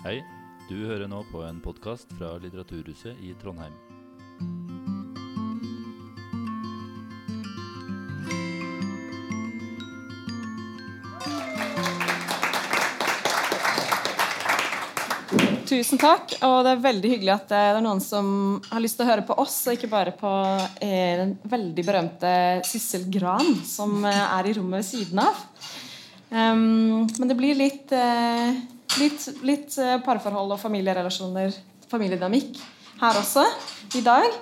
Hei, du hører nå på en podkast fra Litteraturhuset i Trondheim. Tusen takk. Og det er veldig hyggelig at det er noen som har lyst til å høre på oss, og ikke bare på eh, den veldig berømte Sissel Gran, som eh, er i rommet ved siden av. Um, men det blir litt, eh, litt, litt eh, parforhold og familierelasjoner, familiedynamikk, her også i dag.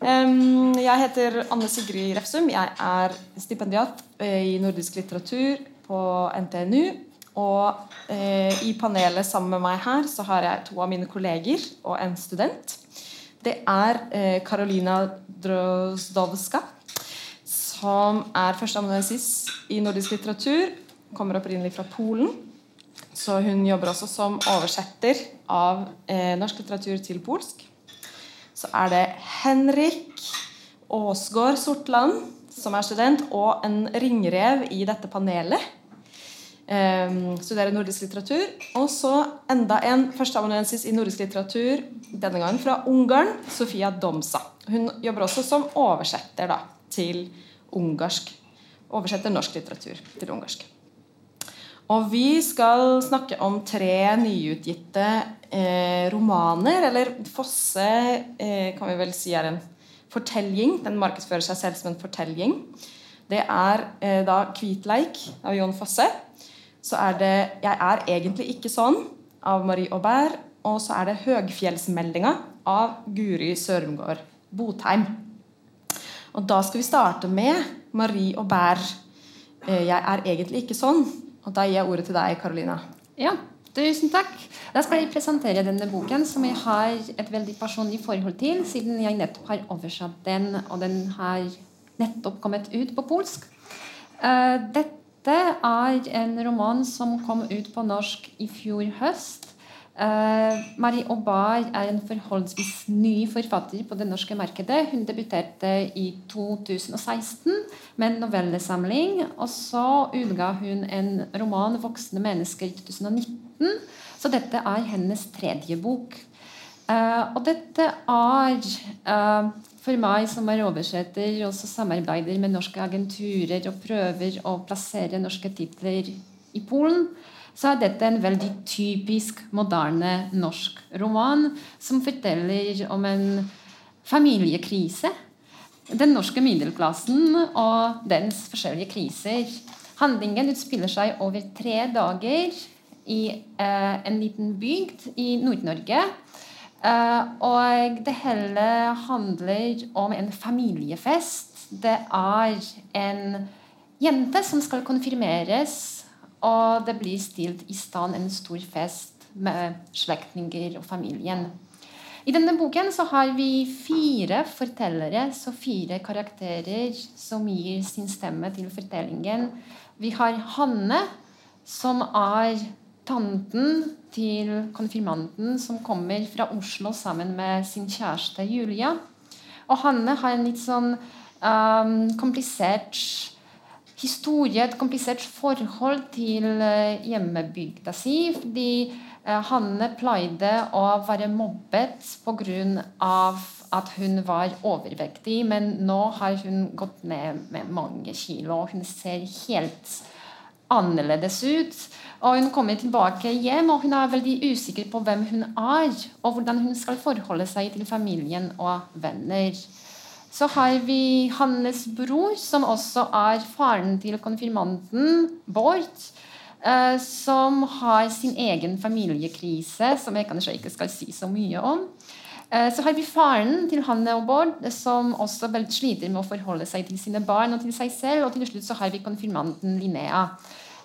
Jeg heter Anne Sigrid Refsum. Jeg er stipendiat eh, i nordisk litteratur på NTNU. Og eh, i panelet sammen med meg her så har jeg to av mine kolleger og en student. Det er Karolina Drozdowska, som er førsteamanuensis i nordisk litteratur. Kommer opprinnelig fra Polen. Så hun jobber også som oversetter av eh, norsk litteratur til polsk. Så er det Henrik Aasgaard Sortland, som er student, og en ringrev i dette panelet. Um, studerer nordisk litteratur. Og så enda en førsteamanuensis i nordisk litteratur, denne gangen fra Ungarn, Sofia Domsa. Hun jobber også som oversetter da, til ungarsk. Oversetter norsk litteratur til ungarsk. Og vi skal snakke om tre nyutgitte eh, romaner. Eller Fosse eh, kan vi vel si er en fortelling. Den markedsfører seg selv som en fortelling. Det er eh, da 'Kvitleik' av Jon Fosse så er det 'Jeg er egentlig ikke sånn' av Marie Aubert. Og så er det 'Høgfjellsmeldinga' av Guri Sørumgård Botheim. Og da skal vi starte med Marie Aubert. 'Jeg er egentlig ikke sånn'. Og da gir jeg ordet til deg, Karolina. Ja, tusen takk. Da skal jeg presentere denne boken, som jeg har et veldig personlig forhold til, siden jeg nettopp har oversatt den, og den har nettopp kommet ut på polsk. Dette dette er en roman som kom ut på norsk i fjor høst. Uh, Marie Aubard er en forholdsvis ny forfatter på det norske markedet. Hun debuterte i 2016 med en novellesamling. Og så utga hun en roman 'Voksne mennesker' i 2019. Så dette er hennes tredje bok. Uh, og dette er uh, for meg som er oversetter, og samarbeider med norske agenturer og prøver å plassere norske titler i Polen, så er dette en veldig typisk moderne norsk roman som forteller om en familiekrise. Den norske middelklassen og dens forskjellige kriser. Handlingen utspiller seg over tre dager i eh, en liten bygd i Nord-Norge. Eh, og det hele handler om en familiefest. Det er en jente som skal konfirmeres, og det blir stilt i stand en stor fest med slektninger og familien. I denne boken så har vi fire fortellere, så fire karakterer som gir sin stemme til fortellingen. Vi har Hanne, som er tanten til konfirmanten som kommer fra Oslo sammen med sin kjæreste Julia. Og Hanne har en litt sånn um, komplisert historie, et komplisert forhold til uh, hjemmebygda si. Fordi uh, Hanne pleide å være mobbet pga. at hun var overvektig, men nå har hun gått ned med mange kilo. Hun ser helt annerledes ut. Og hun kommer tilbake hjem, og hun er veldig usikker på hvem hun er, og hvordan hun skal forholde seg til familien og venner. Så har vi Hannes bror, som også er faren til konfirmanten, Bård. Eh, som har sin egen familiekrise, som jeg kanskje ikke skal si så mye om. Eh, så har vi faren til Hanne og Bård, som også sliter med å forholde seg til sine barn og til seg selv. Og til slutt så har vi konfirmanten Linnea,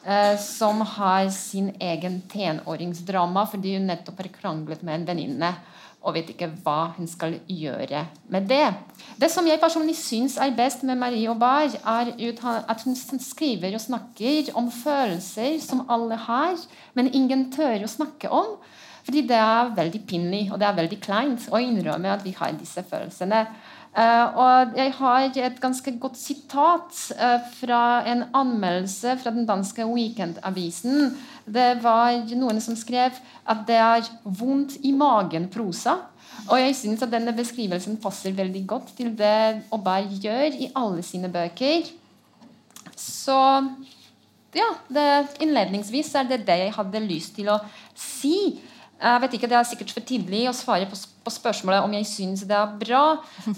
Eh, som har sin egen tenåringsdrama fordi hun nettopp har kranglet med en venninne og vet ikke hva hun skal gjøre med det. Det som jeg personlig syns er best med Marie Aubert, er at hun skriver og snakker om følelser som alle har, men ingen tør å snakke om. Fordi det er veldig pinlig og det er veldig kleint å innrømme at vi har disse følelsene. Uh, og jeg har et ganske godt sitat uh, fra en anmeldelse fra den danske Weekendavisen. Det var noen som skrev at det er vondt i magen-prosa. Og jeg syns at denne beskrivelsen passer veldig godt til det Aubert gjør i alle sine bøker. Så ja, det, innledningsvis er det det jeg hadde lyst til å si. Jeg vet ikke, Det er sikkert for tidlig å svare på, på spørsmålet om jeg syns det er bra.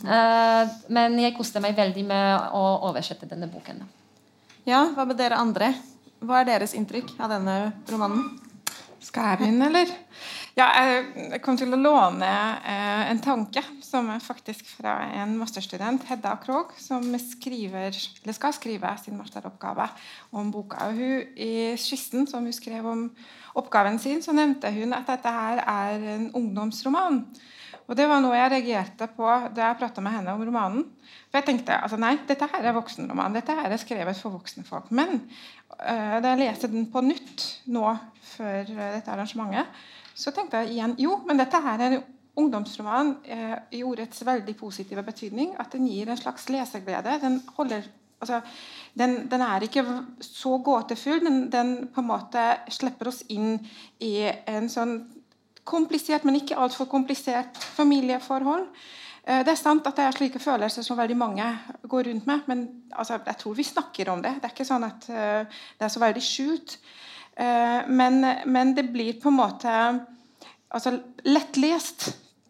Uh, men jeg koste meg veldig med å oversette denne boken. Ja, Hva med dere andre? Hva er deres inntrykk av denne romanen? Skal jeg begynne, eller? Ja, jeg kom til å låne eh, en tanke som er faktisk fra en masterstudent, Hedda Krogh, som skriver, skal skrive sin masteroppgave om boka. Og hun, I skissen som hun skrev om oppgaven sin, så nevnte hun at dette her er en ungdomsroman. Og Det var noe jeg reagerte på da jeg prata med henne om romanen. For jeg tenkte altså nei, dette her er voksenroman. Dette her er skrevet for voksne folk. Men uh, da jeg leste den på nytt nå før uh, dette arrangementet, så tenkte jeg igjen jo, men dette her er ungdomsroman eh, i ordets veldig positive betydning. At den gir en slags leseglede. Den, altså, den, den er ikke så gåtefull. Den, den, på en måte slipper oss inn i en sånn komplisert, men ikke altfor komplisert familieforhold. Eh, det er sant at det er slike følelser som veldig mange går rundt med, men altså, jeg tror vi snakker om det. Det er ikke sånn at uh, det er så veldig skjult. Eh, men, men, det blir på en måte altså, lettlest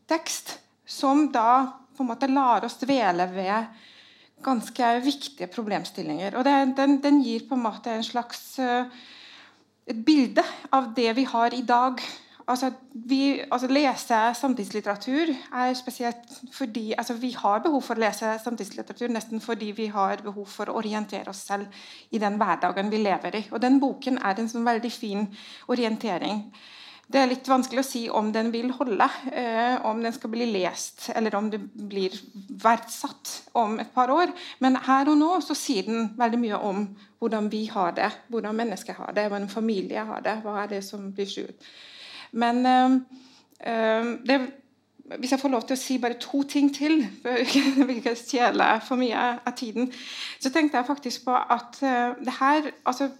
tekst som da på en måte lar oss dvele ved ganske viktige problemstillinger. Og det, den, den, gir på en måte en slags uh, et bilde av det vi har i dag altså, vi, altså lese samtidslitteratur er spesielt fordi altså, Vi har behov for å lese samtidslitteratur nesten fordi vi har behov for å orientere oss selv i den hverdagen vi lever i. Og den boken er en sånn veldig fin orientering. Det er litt vanskelig å si om den vil holde, eh, om den skal bli lest, eller om det blir verdsatt om et par år. Men her og nå så sier den veldig mye om hvordan vi har det, hvordan mennesker har det, hvordan en familie har det. Hva er det som blir skjult. Men øh, det, hvis jeg får lov til å si bare to ting til, for ikke stjele for mye av tiden, så tenkte jeg faktisk på at det her altså,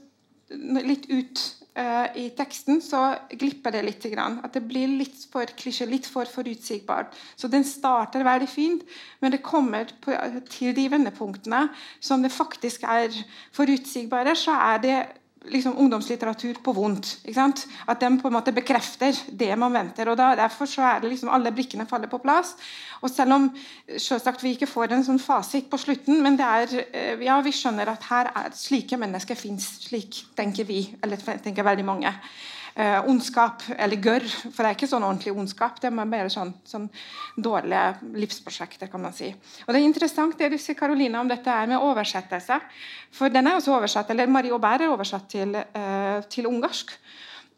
Litt ut øh, i teksten så glipper det litt. At det blir litt for klisjé, litt for forutsigbart. Så den starter veldig fint, men det kommer på, til de vendepunktene som det faktisk er forutsigbare, så er det liksom, ungdomslitteratur på vondt. At de på en måte bekrefter det man venter. og da, Derfor så er det liksom alle brikkene faller på plass. Og Selv om selvsagt, vi ikke får en sånn fasit på slutten, men det er, eh, ja, vi skjønner at her er slike mennesker fins. Slik tenker vi, eller tenker veldig mange eh, ondskap, eller gørr. For det er ikke sånn ordentlig ondskap. Det er bare sånn, sånn dårlige livsprosjekter, kan man si. Og Det er interessant det du sier Karolina, om dette er med oversettelse. For den er også oversatt, eller Marie Aubert er oversatt til, eh, til ungarsk.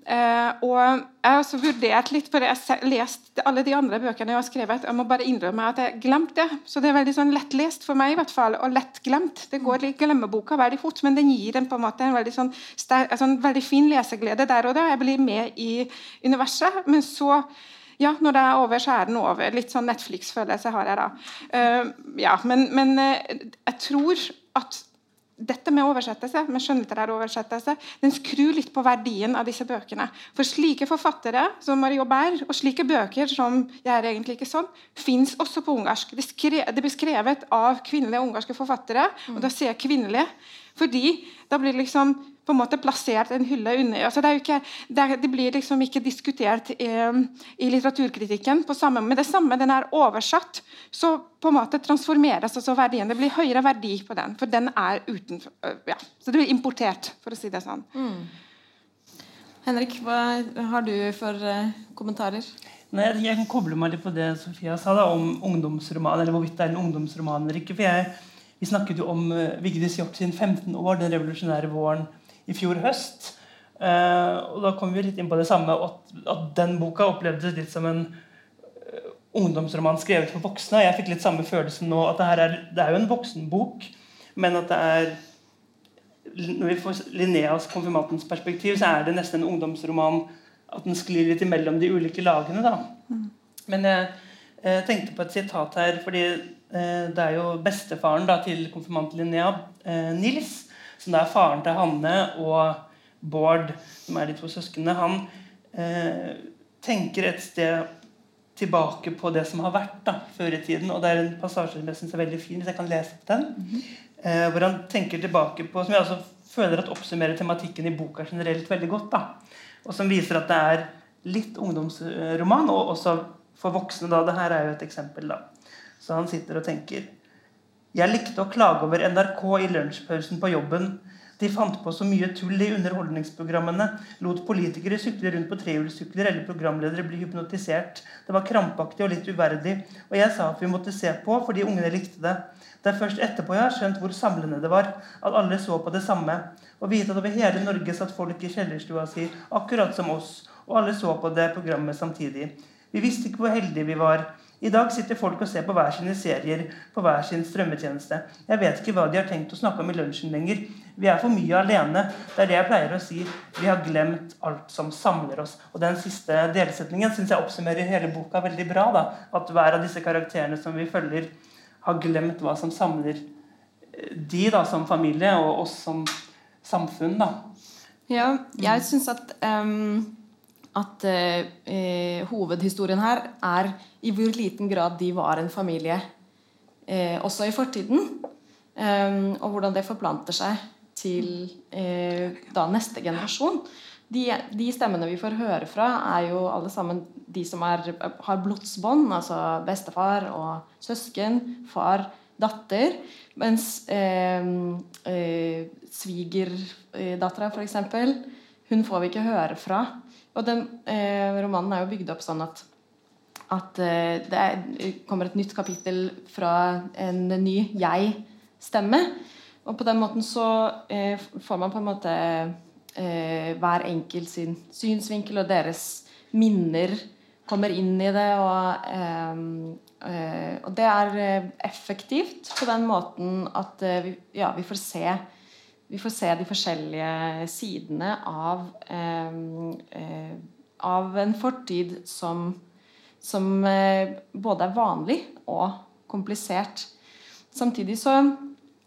Uh, og Jeg har også vurdert litt, for jeg har lest alle de andre bøkene jeg har skrevet. Jeg må bare innrømme at jeg glemte det. Så det er veldig sånn lettlest for meg, i hvert fall, og lett glemt. Det går litt glemmeboka veldig fort, men den gir en på en måte en veldig, sånn, sånn veldig fin leseglede der og da. Jeg blir med i universet. Men så ja, når det er over, så er den over. Litt sånn Netflix-følelse har jeg da. Uh, ja, men, men uh, jeg tror at dette med oversettelse, med skjønnlitterær oversettelse, den skrur litt på verdien av disse bøkene. For slike forfattere som Marie Aubert, og slike bøker som jeg er egentlig ikke sånn, fins også på ungarsk. Det, skre, det blir skrevet av kvinnelige ungarske forfattere, og da sier jeg kvinnelige, fordi da blir det liksom på en måte plassert en hylle under. Altså det, ikke, det, det, blir liksom ikke diskutert i, i litteraturkritikken på samme Med det samme den er oversatt, så på en måte transformeres altså verdien. Det blir høyere verdi på den, for den er utenfor ja. Så det blir importert, for å si det sånn. Mm. Henrik, hva har du for uh, kommentarer? Nei, jeg kan koble meg litt på det Sofia sa da, om ungdomsroman, eller hvorvidt det er en ungdomsroman eller ikke. for jeg vi snakket jo om uh, Vigdis Hjorth sin 15 år, den revolusjonære våren i fjor høst. Uh, og da kom vi litt inn på det samme, at, at den boka opplevdes litt som en uh, ungdomsroman skrevet for voksne. Jeg fikk litt samme følelsen nå. at Det, er, det er jo en voksenbok, men at det er Når vi får Linneas konfirmantens perspektiv, så er det nesten en ungdomsroman. At den sklir litt imellom de ulike lagene. da. Mm. Men jeg, jeg tenkte på et sitat her, fordi Eh, det er jo bestefaren da, til konfirmant Linnea, eh, Nils, som da er faren til Hanne og Bård, som er de to søsknene. Han eh, tenker et sted tilbake på det som har vært da, før i tiden. Og det er en passasje som jeg synes er veldig fin, hvis jeg kan lese opp den. eh, hvor han tenker tilbake på Som jeg også føler at oppsummerer tematikken i boka generelt veldig godt. da, Og som viser at det er litt ungdomsroman, og også for voksne. da, det her er jo et eksempel. da. Så han sitter og tenker Jeg likte å klage over NRK i lunsjpausen på jobben. De fant på så mye tull i underholdningsprogrammene. Lot politikere sykle rundt på trehjulssykler eller programledere bli hypnotisert. Det var krampaktig og litt uverdig. Og jeg sa at vi måtte se på fordi ungene likte det. Det er først etterpå jeg har skjønt hvor samlende det var. At alle så på det samme. Og vite at over hele Norge satt folk i kjellerstua si, akkurat som oss. Og alle så på det programmet samtidig. Vi visste ikke hvor heldige vi var. I dag sitter folk og ser på hver sine serier på hver sin strømmetjeneste. Jeg vet ikke hva de har tenkt å snakke om i lunsjen lenger. Vi er for mye alene. Det er det jeg pleier å si. Vi har glemt alt som samler oss. Og den siste delsetningen syns jeg oppsummerer hele boka veldig bra. da. At hver av disse karakterene som vi følger, har glemt hva som samler eh, de da som familie, og oss som samfunn. da. Ja, jeg syns at um, at eh, hovedhistorien her er i hvor liten grad de var en familie eh, også i fortiden. Eh, og hvordan det forplanter seg til eh, da neste generasjon. De, de, stemmene vi får høre fra, er jo alle sammen de som er, har blodsbånd. Altså bestefar og søsken, far, datter. Mens eh, eh, svigerdattera, f.eks., hun får vi ikke høre fra. Og den eh, romanen er jo bygd opp sånn at, at eh, det er, kommer et nytt kapittel fra en ny jeg-stemme. Og på den måten så eh, får man på en måte eh, hver enkelt sin synsvinkel, og deres minner kommer inn i det. Og, eh, eh, og det er effektivt på den måten at vi, ja, vi får se vi får se de forskjellige sidene av, eh, av en fortid som, som eh, både er vanlig og komplisert. Samtidig så,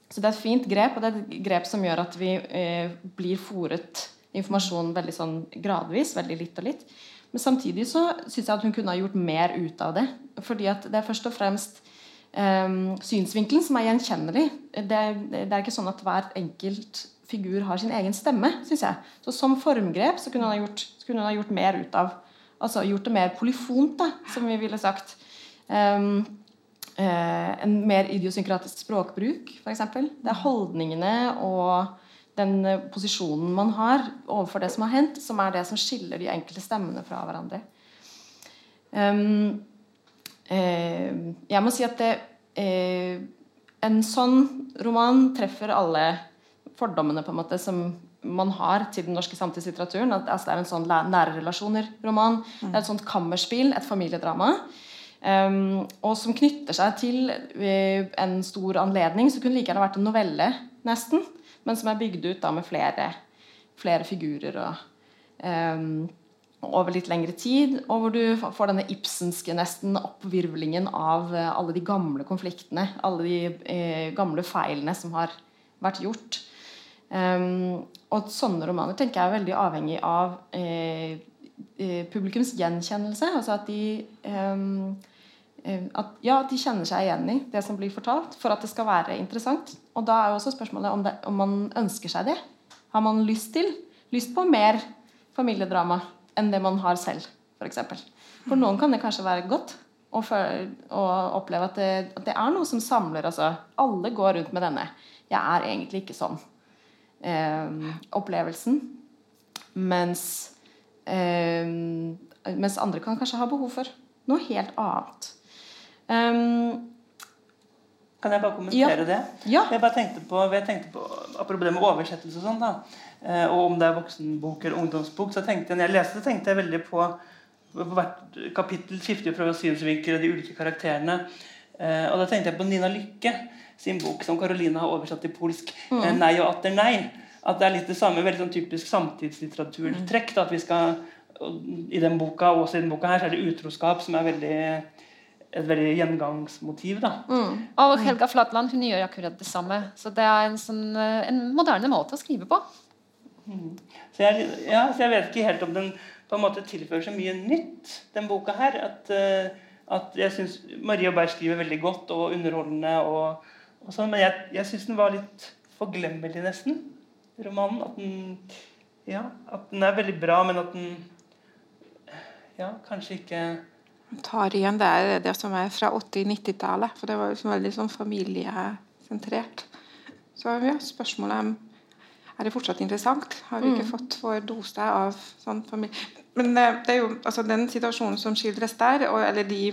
så det er et fint grep, og det er et grep som gjør at vi eh, blir fòret informasjon veldig sånn gradvis, veldig litt og litt. Men samtidig så syns jeg at hun kunne ha gjort mer ut av det. fordi at det er først og fremst synsvinkelen som er gjenkjennelig. Det, det, er ikke sånn at hver enkelt figur har sin egen stemme, syns jeg. Så som formgrep så kunne hun ha gjort, hun ha gjort mer ut av Altså gjort det mer polyfont, da, som vi ville sagt. Um, uh, en mer idiosynkratisk språkbruk, f.eks. Det er holdningene og den posisjonen man har overfor det som har hendt, som er det som skiller de enkelte stemmene fra hverandre. Um, Eh, jeg må si at det, eh, en sånn roman treffer alle fordommene på en måte som man har til den norske samtidslitteraturen. Altså, det er en sånn nære relasjoner-roman. Det er et sånt kammerspill, et familiedrama. Um, og som knytter seg til uh, en stor anledning. som kunne like gjerne vært en novelle, nesten. Men som er bygd ut da med flere, flere figurer og um, over litt lengre tid, og hvor du får denne Ibsenske nesten oppvirvlingen av eh, alle de gamle konfliktene, alle de eh, gamle feilene som har vært gjort. Um, og sånne romaner tenker jeg er veldig avhengig av eh, eh publikums gjenkjennelse. Altså at de um, at, ja, at de kjenner seg igjen i det som blir fortalt, for at det skal være interessant. Og da er jo også spørsmålet om, det, om man ønsker seg det. Har man lyst til lyst på mer familiedrama? Enn det man har selv, f.eks. For, for noen kan det kanskje være godt å oppleve at det, at det, er noe som samler. Altså, alle går rundt med denne. Jeg er egentlig ikke sånn. Eh, opplevelsen. Mens, eh, mens andre kan kanskje ha behov for noe helt annet. Um, kan jeg bare kommentere ja. det? Ja. Jeg bare tenkte på, jeg tenkte på Apropos det med oversettelse og sånn, da. Eh, og om det er voksenbok eller ungdomsbok, så tenkte jeg, når jeg leste tenkte jeg veldig på, på hvert kapittel skifter jo fra synsvinkel og de ulike karakterene. Eh, og da tenkte jeg på Nina Lykke sin bok, som Carolina har oversatt til polsk. Mm. Eh, 'Nei og atter nei'. At det er litt det samme, veldig sånn typisk samtidslitteraturtrekk. Mm. at vi skal, I den boka og også i den boka her så er det utroskap som er veldig et veldig gjengangsmotiv. da. Og Helga Flatland hun gjør akkurat det samme. Så det er en, sånn, en moderne måte å skrive på. Så jeg, ja, så jeg vet ikke helt om den på en måte tilfører så mye nytt, den boka her. At, eh, at jeg syns Maria Berg skriver veldig godt og underholdende. og, og sånn, Men jeg, jeg syns den var litt forglemmelig, nesten, romanen. At den, ja, at den er veldig bra, men at den ja, kanskje ikke tar igjen det, det som er fra 80-90-tallet. For det var sånn veldig sånn familiesentrert. Så ja, spørsmålet er er det fortsatt interessant. Har vi ikke fått vår dose av sånn familie... Men eh, det er jo altså den situasjonen som skildres der, og, eller de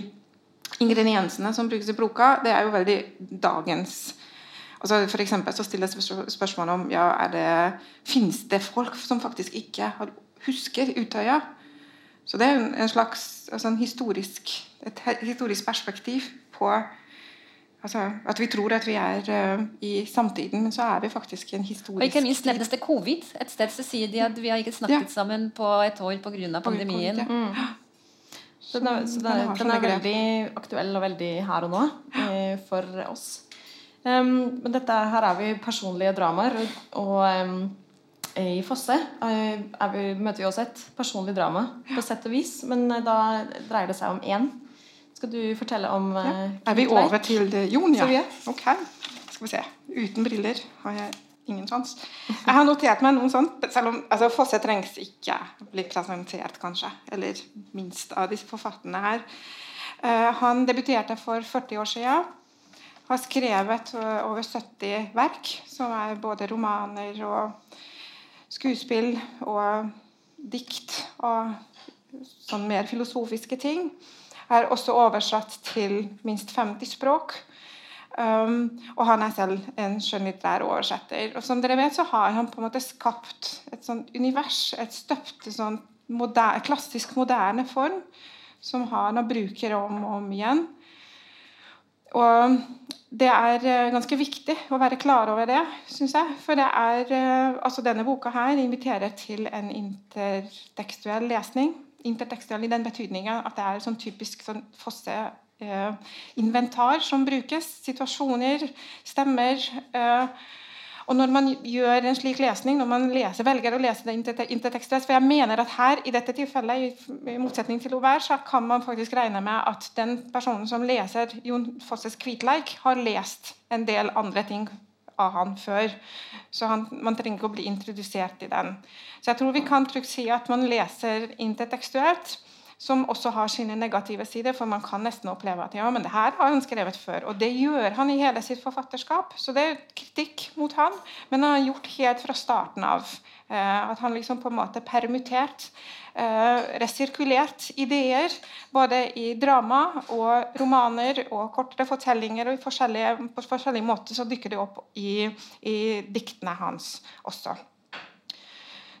ingrediensene som brukes i Broka, det er jo veldig dagens altså for eksempel så stilles spørsmål om ja, er det, finnes det folk som faktisk ikke husker Utøya. Så det er en, en slags altså en historisk, et historisk perspektiv på altså, at vi tror at vi er uh, i samtiden, men så er vi faktisk i en historisk Og ikke minst nevnes det covid. Et sted så sier de at vi har ikke snakket Ja. sammen på et år pga. pandemien. Covid, ja. Mm. Så den er, så den den er, den er veldig aktuell og veldig her og nå eh, for oss. Um, men dette her er vi personlige dramaer, og, um, i Fosse eh, er vi, møter vi også et personlig drama på sett og vis, men eh, da dreier det seg om én. Skal du fortelle om ja. Er vi over til? Jon, ja. Ok. Skal vi se. Uten briller har jeg ingen sjans. Jeg har notert meg noen sånt, selv om altså, Fosse trengs ikke bli presentert, kanskje. Eller minst av disse forfatterne her. Uh, han debuterte for 40 år siden. Har skrevet eh, over 70 verk, som er både romaner og skuespill og dikt og sånn mer filosofiske ting. Er også oversatt til minst 50 språk. Um, og han er selv en skjønnlitterær oversetter. Og som dere vet, så har han på en måte skapt et sånt univers, et støpt sånn moderne, klassisk moderne form, som han bruker om og om igjen. Og det er eh, ganske viktig å være klar over det, syns jeg. For det er, eh, altså denne boka her inviterer til en intertekstuell lesning. Intertekstuell i den betydningen at det er sånn typisk sånn fosse eh, som brukes. Situasjoner, stemmer. Eh, og når man gjør en slik lesning, når man leser, velger å lese det inter- intertekstuelt For jeg mener at her, i dette tilfellet, i motsetning til Aubert, så kan man faktisk regne med at den personen som leser Jon Fosses 'Kvitleik', har lest en del andre ting av han før. Så han, man trenger ikke å bli introdusert i den. Så jeg tror vi kan trygt si at man leser intertekstuelt, som også har sine negative sider, for man kan nesten oppleve at ja, men det her har han skrevet før. Og det gjør han i hele sitt forfatterskap, så det er kritikk mot han. Men han har gjort helt fra starten av eh, at han liksom på en måte permittert, eh, resirkulert ideer, både i drama og romaner og kortere fortellinger, og på forskjellige måter så dykker det opp i, i diktene hans også.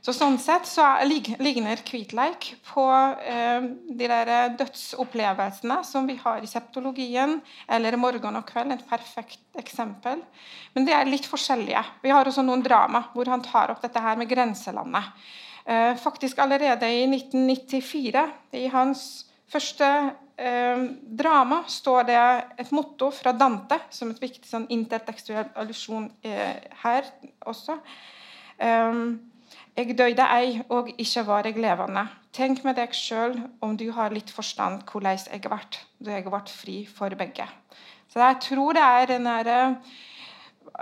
Så Sånn sett så er- ligner Kvitleik på eh, de der dødsopplevelsene som vi har i septologien, eller 'Morgen og kveld', et perfekt eksempel. Men de er litt forskjellige. Vi har også noen drama hvor han tar opp dette her med grenselandet. Eh, faktisk allerede i 1994, i hans første eh, drama, står det et motto fra Dante, som et viktig sånn intertekstuell allusjon eh, her også. Um, jeg døde ei, og ikke var jeg levende. Tenk med deg sjøl om du har litt forstand hvordan jeg ble, da jeg ble fri for begge. Så jeg tror det er den derre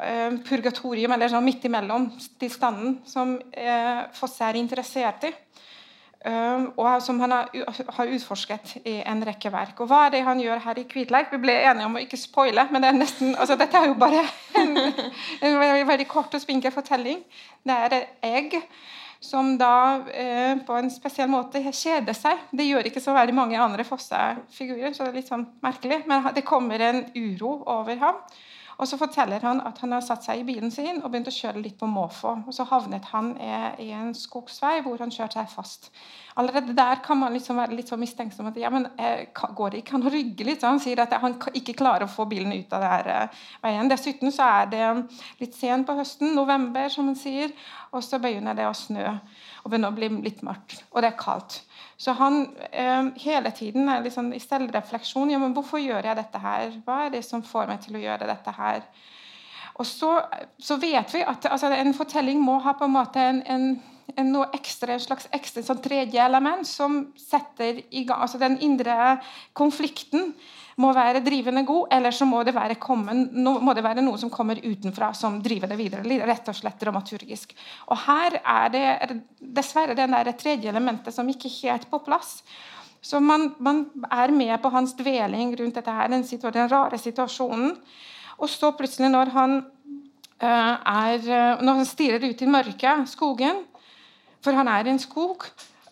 eh, purgatorium, eller sånn midt imellom tilstanden, som eh, Fosse er interessert i. og som han har, utforsket i en rekke verk. Og hva er det han gjør her i Kvitleik? Vi ble enige om å ikke spoile, men det er nesten, altså, dette er jo bare en, en veldig kort og spinkel fortelling. Det er et egg som da eh, på en spesiell måte kjeder seg. Det gjør ikke så veldig mange andre Fosse-figurer, så det er litt sånn merkelig. Men det kommer en uro over ham. Og så forteller han at han har satt seg i bilen sin og begynt å kjøre litt på måfå. Og så havnet han i en skogsvei hvor han kjørte seg fast. Allerede der kan man liksom være litt så mistenksom at ja, men eh, går det ikke an å rygge litt? Så han sier at han ikke klarer å få bilen ut av det eh, veien. Dessuten så er det litt sent på høsten, november, som han sier, og så begynner det å snø og begynner å bli litt mørkt. Og det er kaldt. Så han eh, hele tiden er liksom i selvrefleksjon. Ja, men hvorfor gjør jeg dette her? Hva er det som får meg til å gjøre dette her? Og så, så vet vi at altså, en fortelling må ha på en måte en, en, noe ekstra, en slags ekstra sånn tredje element som setter i gang altså Den indre konflikten må være drivende god, eller så må det være, kommen, må det være noe som kommer utenfra, som driver det videre. Rett og slett dramaturgisk. Og her er det dessverre det der tredje elementet som ikke er helt på plass. Så man, man, er med på hans dveling rundt dette her, den, den rare situasjonen. Og så plutselig, når han, uh, er, når han stirrer ut i mørket, skogen For han er i en skog.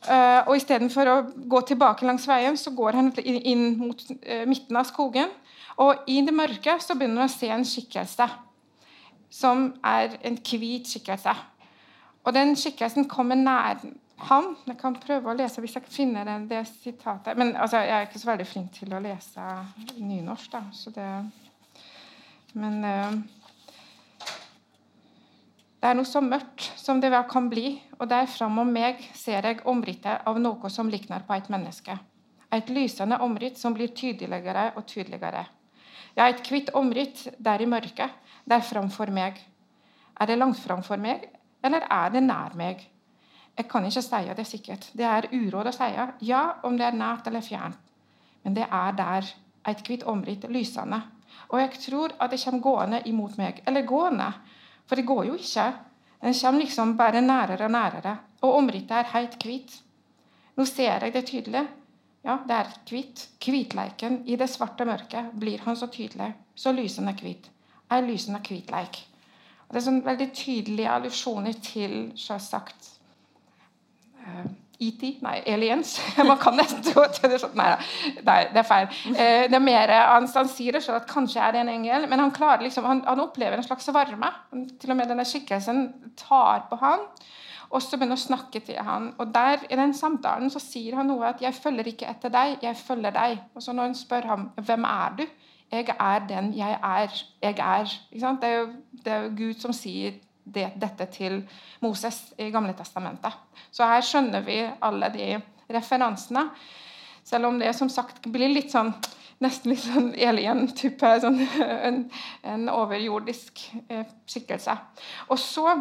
Uh, og Istedenfor å gå tilbake langs veien, så går han inn, mot uh, midten av skogen. Og i det mørke så begynner han å se en skikkelse som er en hvit skikkelse. Og den skikkelsen kommer nær han. Jeg kan prøve å lese hvis jeg finner det, det sitatet. Men altså, jeg er ikke så veldig flink til å lese nynorsk, da. Så det Men uh, det er noe så mørkt som det kan bli, og der framom meg ser jeg omrittet av noe som likner på et menneske. Et lysende omritt som blir tydeligere og tydeligere. Ja, et hvitt omritt der i mørket, der framfor meg. Er det langt framfor meg, eller er det nær meg? Jeg kan ikke si det sikkert. Det er uråd å si ja om det er nært eller fjernt. Men det er der, et hvitt omritt, lysende. Og jeg tror at det kommer gående imot meg. Eller gående. For det går jo ikke. Den kommer liksom bare nærere og nærere. Og omrittet er helt hvitt. Nå ser jeg det tydelig. Ja, det er hvitt. Hvitleiken i det svarte mørket blir han så tydelig. Så lysen er hvit. Er lysende hvitleik. Det er sånn veldig tydelige allusjoner til selvsagt uh, ET? Nei, aliens. Man kan nesten tro at det er sånn. Nei, det er feil. Eh, det er mer, han, han sier det selv at kanskje er det en engel, men han liksom, han, han opplever en slags varme. Til og med denne skikkelsen tar på han, og så begynner å snakke til han. Og der I den samtalen så sier han noe at 'jeg følger ikke etter deg, jeg følger deg'. Og så når han spør ham 'Hvem er du?' 'Jeg er den jeg er. Jeg er'. Det er, jo, det er jo Gud som sier det, dette til Moses i Gamle testamentet. Så her skjønner vi alle de referansene. Selv om det som sagt blir litt sånn nesten litt sånn alien-type. Sånn, en, en, overjordisk eh, skikkelse. Og så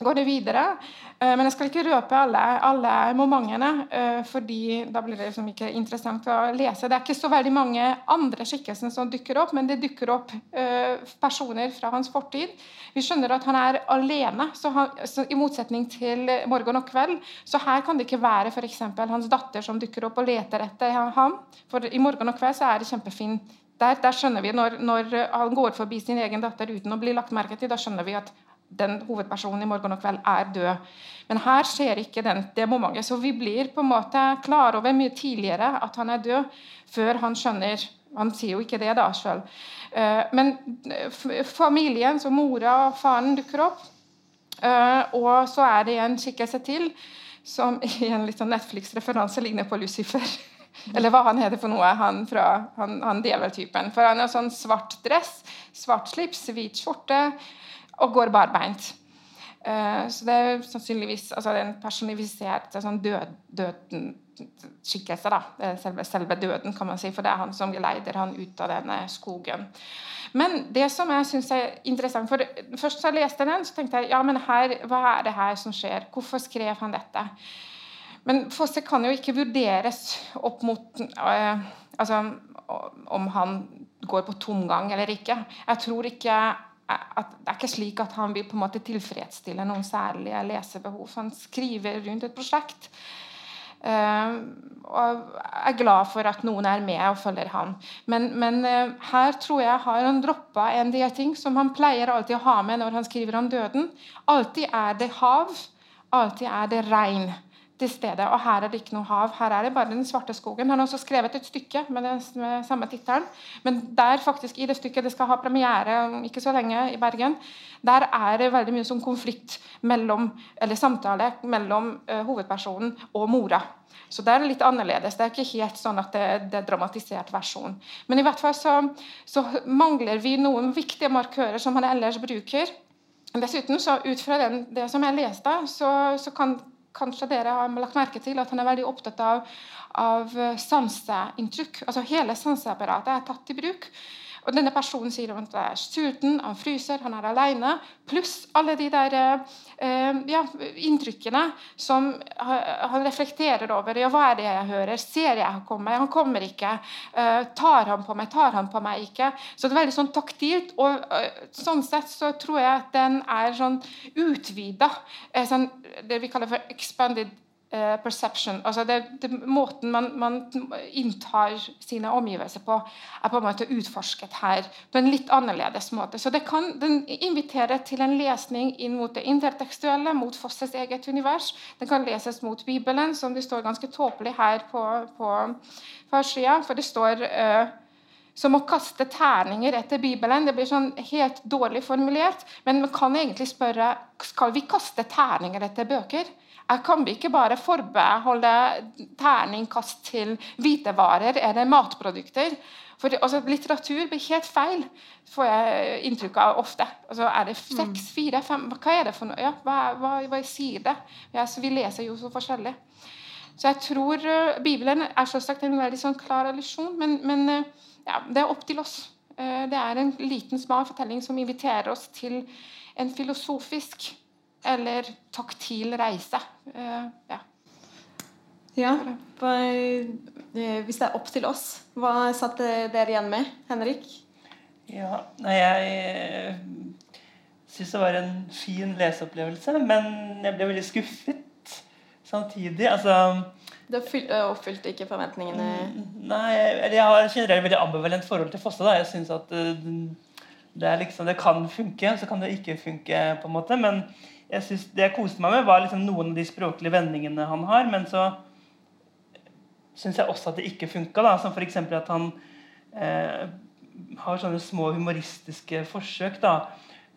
går det videre. Eh, men jeg skal ikke røpe alle, alle momentene, eh, fordi da blir det liksom ikke interessant å lese. Det er ikke så veldig mange andre skikkelser som dukker opp, men det dukker opp eh, personer fra hans fortid. Vi skjønner at han er alene, så han, så i motsetning til morgen og kveld. Så her kan det ikke være f.eks. hans datter som dukker opp og leter etter ham. For i morgen og kveld så er det kjempefint der, der, skjønner vi når, når, han går forbi sin egen datter uten å bli lagt merke til, da skjønner vi at den hovedpersonen i morgen og kveld er død. Men her skjer ikke den, det momentet. Så vi blir på en måte klar over mye tidligere at han er død, før han skjønner Han sier jo ikke det da sjøl. Eh, men familien, så mora og faren, dukker opp. Eh, og så er det en skikkelse til som i en litt sånn Netflix-referanse ligner på Lucifer. Eller hva han heter for noe, han fra han, han djeveltypen. For han har sånn svart dress, svart slips, hvit skjorte og går barbeint. Uh, så det er sannsynligvis altså en personifisert sånn død, døden skikkelse. da, selve, selve, døden, kan man si, for det er han som geleider han ut av denne skogen. Men det som jeg synes er interessant for Først så jeg leste den, så tenkte jeg ja, men her, hva er det her som skjer? Hvorfor skrev han dette? Men Fosse kan jo ikke vurderes opp mot øh, altså, om han går på tomgang eller ikke. Jeg tror ikke at det er ikke slik at han vil på en måte tilfredsstille noen særlige lesebehov. Han skriver rundt et prosjekt. Uh, og er glad for at noen er med og følger ham. Men, men uh, her tror jeg har han droppa en del ting som han pleier alltid å ha med når han skriver om døden. Alltid er det hav, alltid er det regn. Til stedet. Og her er det ikke noe hav. Her er det bare den svarte skogen. Han har også skrevet et stykke med, den, med samme tittelen. Men der faktisk i det stykket, det skal ha premiere om ikke så lenge i Bergen, der er det veldig mye sånn konflikt mellom, eller samtale mellom uh, hovedpersonen og mora. Så det er litt annerledes. Det er ikke helt sånn at det, det er dramatisert versjon. Men i hvert fall så, så mangler vi noen viktige markører som han ellers bruker. Dessuten, så ut fra den, det som jeg leste, så, så kan kanskje dere har lagt merke til at han er veldig opptatt av, av sanseinntrykk. Altså hele sanseapparatet er tatt i bruk. Og denne personen sier at han er sulten, han fryser, han er alene. Pluss alle de der eh, ja, inntrykkene som han reflekterer over. Ja, hva er det jeg hører? Ser jeg han kommer? Han kommer ikke. Eh, tar han på meg? Tar han på meg ikke? Så det er veldig sånn taktilt. Og eh, sånn sett så tror jeg at den er sånn utvida. Eh, sånn, det vi kaller for expanded Eh, perception. altså det, det, Måten man, man, inntar sine omgivelser på, er på en måte utforsket her på en litt annerledes måte. Så det kan, Den inviterer til en lesning inn mot det intertekstuelle, mot Fosses eget univers. Den kan leses mot Bibelen, som det står ganske tåpelig her på, på forsida. For det står uh, som å kaste terninger etter Bibelen. Det blir sånn helt dårlig formulert. Men man kan egentlig spørre skal vi kaste terninger etter bøker. Kan vi ikke bare forbeholde terningkast til hvitevarer eller matprodukter? For altså, Litteratur blir helt feil, får jeg inntrykk av ofte. Altså, er det seks, mm. fire, fem Hva er det for noe? Ja, hva, hva, hva sier det? Ja, vi leser jo så forskjellig. Så jeg tror uh, Bibelen er selvsagt en veldig sånn klar allusjon, men, men uh, ja, det er opp til oss. Uh, det er en liten, smal fortelling som inviterer oss til en filosofisk eller taktil reise. Uh, ja. ja eh, hvis det er opp til oss, hva satt dere igjen med, Henrik? Ja, nei, jeg eh, syns det var en fin leseopplevelse, men jeg ble veldig skuffet samtidig. Altså Du oppfylte ikke forventningene? Mm, nei, jeg har generelt veldig ambivalent forhold til Fosse. da, Jeg synes at det, liksom, det kan funke, så kan det ikke funke, på en måte. Men jeg synes, det jeg koste meg med, var liksom noen av de språklige vendingene han har. Men så syns jeg også at det ikke funka. Som f.eks. at han eh, har sånne små humoristiske forsøk. da,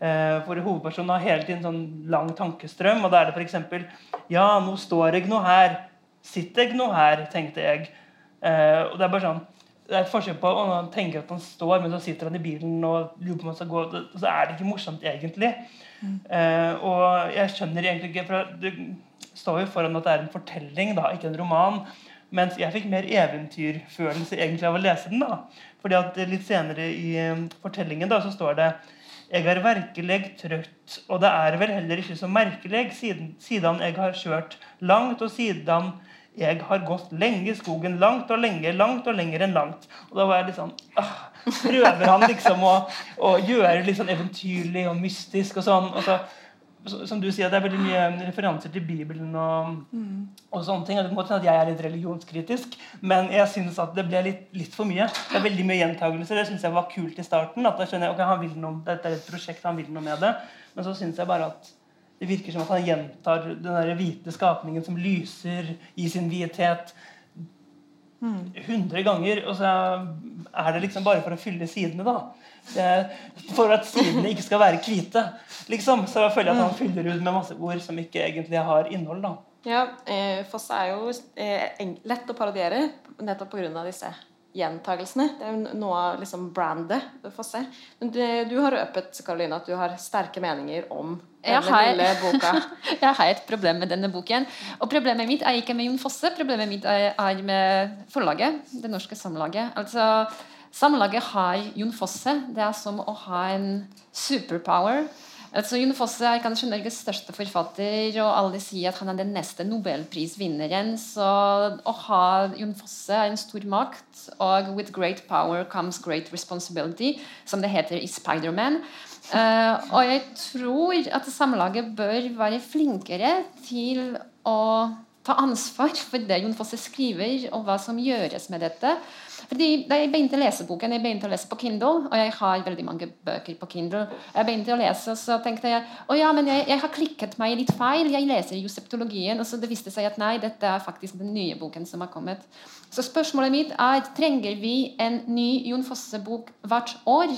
eh, Hvor hovedpersonen har hele tiden sånn lang tankestrøm. Og da er det f.eks.: Ja, nå står jeg nå her. Sitter jeg nå her, tenkte jeg. Eh, og det er bare sånn det er et forskjell på han tenker at han står, men så sitter han i bilen og lurer på om han skal gå. Og så er det ikke morsomt, egentlig. Uh, og jeg skjønner egentlig ikke for Det står jo foran at det er en fortelling, da, ikke en roman. Mens jeg fikk mer eventyrfølelse egentlig av å lese den. da. Fordi at Litt senere i um, fortellingen da, så står det jeg er virkelig trøtt, og det er vel heller ikke så merkelig, siden, siden jeg har kjørt langt, og siden jeg har gått lenge i skogen. Langt og lenge, langt og lenger enn langt. Og da var jeg litt sånn ah, Prøver han liksom å, å gjøre det litt sånn eventyrlig og mystisk og sånn. Og så, som du sier, Det er veldig mye referanser til Bibelen og, mm. og sånne ting. og det må at Jeg er litt religionskritisk, men jeg syns at det ble litt, litt, for mye. Det er veldig mye gjentagelser. Det syns jeg var kult i starten. at da skjønner jeg, ok, han vil noe, Dette er et prosjekt, han vil noe med det. Men så syns jeg bare at det virker som at han gjentar den der hvite skapningen som lyser i sin hvithet. 100 ganger, og så er det liksom bare for å fylle sidene, da. for at sidene ikke skal være hvite. Liksom. Så jeg føler at han fyller ut med masse ord som ikke egentlig har innhold. da. Ja, Foss Fosse er jo eh, lett å parodiere nettopp pga. disse gjentagelsene. Det er noe av liksom brandet Du får se. Men du, du har røpet Karoline, at du har sterke meninger om denne har, lille boka. jeg har et problem med denne boken. Og problemet mitt er ikke med Jon Fosse, problemet mitt er, er med forlaget. Det norske Samlaget. Altså, Samlaget har Jon Fosse. Det er som å ha en superpower. Altså, Jon Fosse er kanskje Norges største forfatter, og alle sier at han er den neste nobelprisvinneren. Så å ha Jon Fosse er en stor makt, og 'with great power comes great responsibility', som det heter i Spiderman. Uh, og jeg tror at Samlaget bør være flinkere til å ta ansvar for det Jon Fosse skriver, og hva som gjøres med dette. Fordi Da jeg begynte å lese boken, jeg begynte å lese på Kindle, og jeg har veldig mange bøker på Kindle, jeg begynte å lese, så tenkte jeg å ja, men jeg, jeg har klikket meg litt feil. Jeg leser jo septologien, og så det viste seg at nei, dette er faktisk den nye boken som har kommet. Så spørsmålet mitt er trenger vi en ny Jon Fosse-bok hvert år?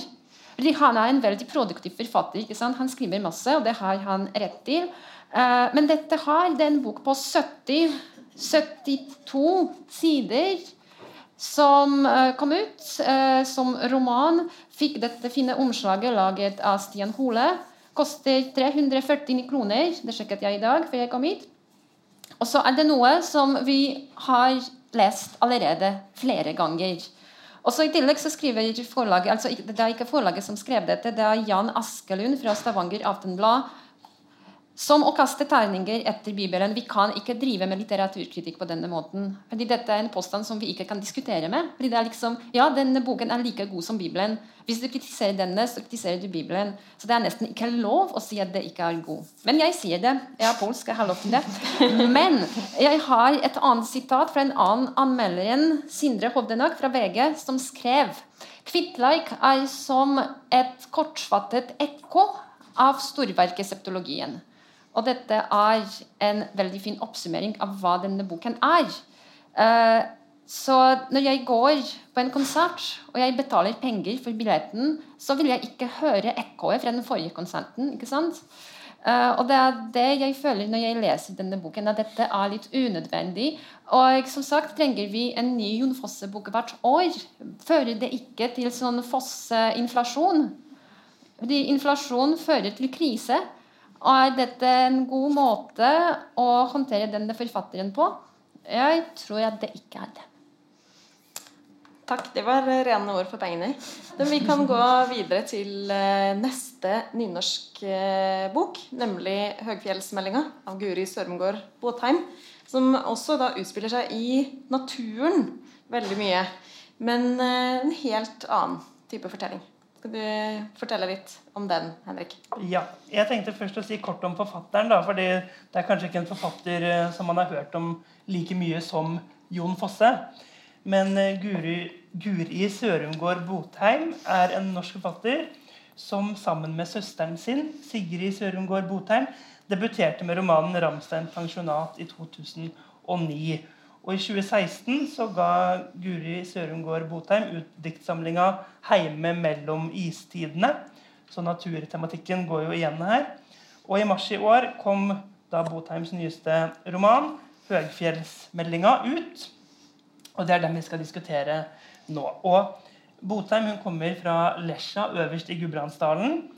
Fordi Han er en veldig produktiv forfatter. ikke sant? Han skriver masse, og det har han rett til. Uh, men dette har det er en bok på 70 72 sider som uh, kom ut uh, som roman. Fikk dette fine omslaget laget av Stian Hole. Koster 349 kroner. Det sjekket jeg i dag før jeg kom hit. Og så er det noe som vi har lest allerede flere ganger. Og så I tillegg så skriver forlaget, altså Det er ikke forlaget som skrev dette, det er Jan Askelund fra Stavanger Aftenblad som å kaste terninger etter Bibelen. Vi kan ikke drive med litteraturkritikk på denne måten. Fordi Dette er en påstand som vi ikke kan diskutere med. Fordi det er liksom, ja, denne boken er like god som Bibelen. Hvis du kritiserer denne, så kritiserer du Bibelen. Så det er nesten ikke lov å si at det ikke er god. Men jeg sier det. Jeg er polsk, jeg har lov til det. Men jeg har et annet sitat fra en annen anmelderen, Sindre Hovdenak fra VG, som skrev Kvittleik er som et kortfattet ekko av storverket Septologien. Og dette er en veldig fin oppsummering av hva denne boken er. Uh, så når jeg går på en konsert og jeg betaler penger for billetten, så vil jeg ikke høre ekkoet fra den forrige konserten. ikke sant? Uh, og det er det jeg føler når jeg leser denne boken, at dette er litt unødvendig. Og som sagt trenger vi en ny Jon Fosse-bok hvert år. Fører det ikke til sånn Fosse-inflasjon? Fordi inflasjon fører til krise. Og er dette en god måte å håndtere denne forfatteren på? Jeg tror at det ikke er det. Takk. Det var rene ord for pengene. Men vi kan gå videre til eh, neste nynorsk eh, bok, nemlig 'Høgfjellsmeldinga' av Guri Sørumgård Båtheim. Som også da utspiller seg i naturen veldig mye. Men eh, en helt annen type fortelling. Skal du fortelle litt om den, Henrik? Ja. Jeg tenkte først å si kort om forfatteren. da, fordi Det er kanskje ikke en forfatter eh, som man har hørt om like mye som Jon Fosse. Men eh, Guri, Guri Sørumgård Botheim er en norsk forfatter som sammen med søsteren sin, Sigrid Sørumgård Botheim, debuterte med romanen 'Ramstein pensjonat' i 2009. Og I 2016 så ga Guri Sørumgård Botheim ut diktsamlinga 'Heime mellom istidene'. Så naturtematikken går jo igjen her. Og i mars i år kom da Botheims nyeste roman, 'Høgfjellsmeldinga', ut. Og det er den vi skal diskutere nå. Og Botheim hun kommer fra Lesja øverst i Gudbrandsdalen.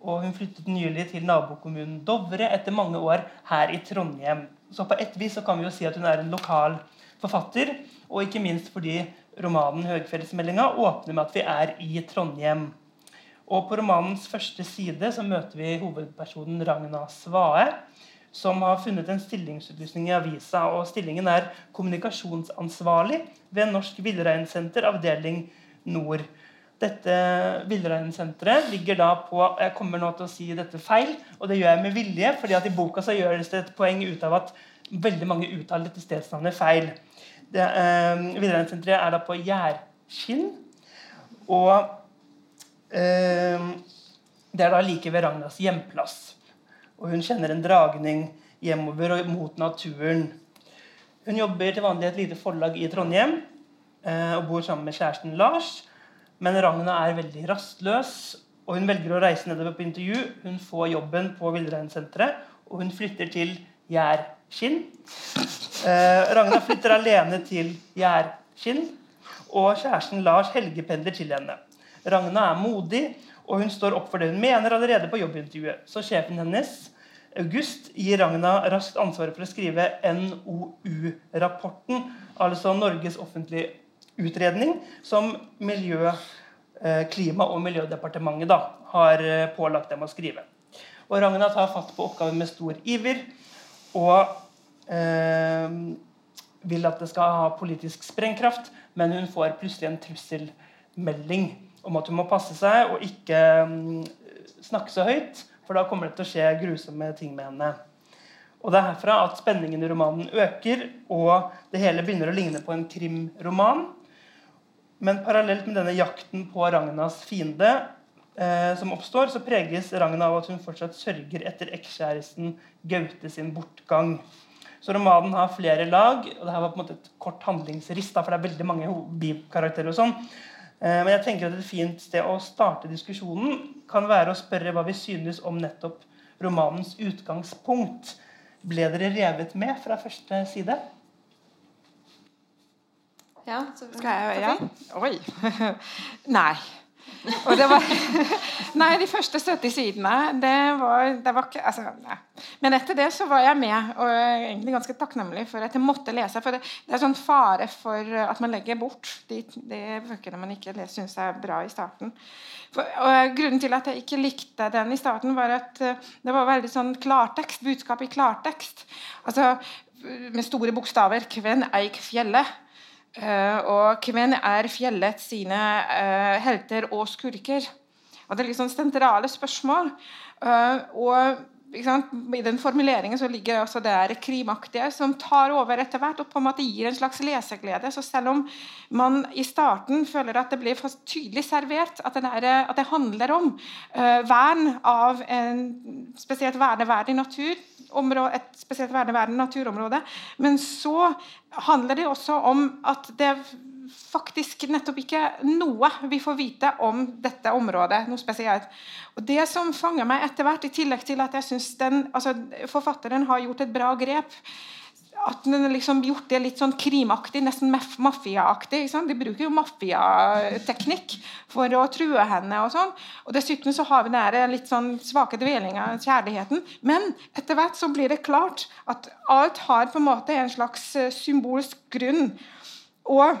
Og hun flyttet nylig til nabokommunen Dovre etter mange år her i Trondheim. Så på et vis så kan vi jo si at hun er en lokal forfatter. Og ikke minst fordi romanen 'Høgfjellsmeldinga' åpner med at vi er i Trondheim. Og På romanens første side så møter vi hovedpersonen Ragna Svae, som har funnet en stillingsutlysning i avisa. og Stillingen er kommunikasjonsansvarlig ved Norsk Villreinsenter, avdeling Nord. Dette villreinsenteret ligger da på Jeg kommer nå til å si dette feil, og det gjør jeg med vilje, fordi at i boka så gjøres det et poeng ut av at veldig mange uttaler dette stedsnavnet feil. Det, eh, Villreinsenteret er da på Gjærskinn. Og eh, det er da like ved Ragnas hjemplass. Og hun kjenner en dragning hjemover og mot naturen. Hun jobber til vanlig i et lite forlag i Trondheim eh, og bor sammen med kjæresten Lars. Men Ragna er veldig rastløs, og hun velger å reise nedover på intervju. Hun får jobben på Villreinsenteret, og hun flytter til Gjærkinn. Eh, Ragna flytter alene til Gjærkinn, og kjæresten Lars helgependler til henne. Ragna er modig, og hun står opp for det hun mener allerede på jobbintervjuet. Så sjefen hennes, August, gir Ragna raskt ansvaret for å skrive NOU-rapporten, altså Norges offentlige utredning, som miljø, eh, Klima- og miljødepartementet da, har eh, pålagt dem å skrive. Og Ragna tar fatt på oppgaven med stor iver. og eh, vil at det skal ha politisk sprengkraft, men hun får plutselig en trusselmelding om at hun må passe seg og ikke um, snakke så høyt, for da kommer det til å skje grusomme ting med henne. Og Det er herfra at spenningen i romanen øker, og det hele begynner å ligne på en krimroman. Men parallelt med denne jakten på Ragnas fiende eh, som oppstår, så preges Ragna av at hun fortsatt sørger etter ekskjæresten Gaute sin bortgang. Så romanen har flere lag. og det her var på en måte et kort handlingsrist, for det er veldig mange bikarakterer. og sånn. Eh, men jeg tenker at et fint sted å starte diskusjonen kan være å spørre hva vi synes om nettopp romanens utgangspunkt. Ble dere revet med fra første side? Ja, så, Skal jeg Ja. Oi. Nei. Og det var Nei, de første 70 sidene det var, det var ikke altså, nei. Men etter det så var jeg med, og jeg er egentlig ganske takknemlig for at jeg måtte lese. For det, det er sånn fare for at man legger bort de, de bøkene man ikke syns er bra i starten. For, og Grunnen til at jeg ikke likte den i starten, var at eh, det var veldig sånn klartekst, budskap i klartekst. Altså med store bokstaver. Kven eik fjellet? Uh, og hvem er fjellet sine uh, helter og skurker? Og Det er liksom sentrale spørsmål. Uh, og I den formuleringen så ligger også det er krimaktige som tar over etter hvert og på en måte gir en slags leseglede. Så selv om man i starten føler at det blir for tydelig servert at er, at det handler om vern av en spesielt verneverdig natur, område, et spesielt verneverdig naturområde. Men så handler det også om at det faktisk nettopp ikke noe vi får vite om dette området. noe spesielt. Og Det som fanger meg etter hvert, i tillegg til at jeg synes altså, forfatteren har gjort et bra grep at den liksom gjort det litt sånn krimaktig, nesten mafiaaktig. De bruker jo mafiateknikk for å true henne. og sånn. Og Dessuten så har vi den litt sånn svake dvelinga av kjærligheten. Men etter hvert så blir det klart at alt har på en måte en slags eh, symbolsk grunn. Og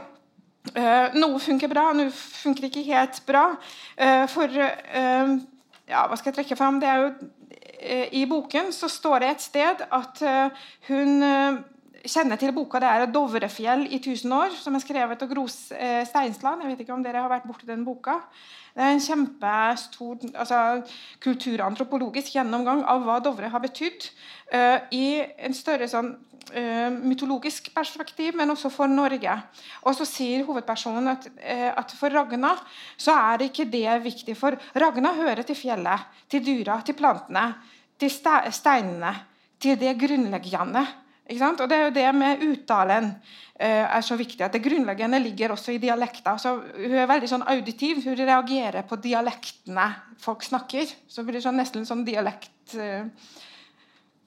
noe funker bra, noe funker ikke helt bra. Uh, for øh, ja, hva skal jeg trekke fram? Det er jo i boken så står det et sted at hun kjenner til boka det er 'Dovrefjell i tusen år', som er skrevet av Gros eh, Steinsland. Jeg vet ikke om dere har vært borti den boka. Det er en kjempestor altså, kulturantropologisk gjennomgang av hva Dovre har betydd. Uh, I en større sånn, uh, mytologisk perspektiv, men også for Norge. Og så sier hovedpersonen at, uh, at, for Ragna så er ikke det viktig. For Ragna hører til fjellet, til dyra, til plantene, til steinene. Til det grunnleggende. Og det er jo det med uttalen uh, er så viktig. at Det grunnleggende ligger også i dialekter. Så hun er veldig sånn auditiv. Hun reagerer på dialektene folk snakker. Så blir det sånn, nesten sånn dialekt... Uh,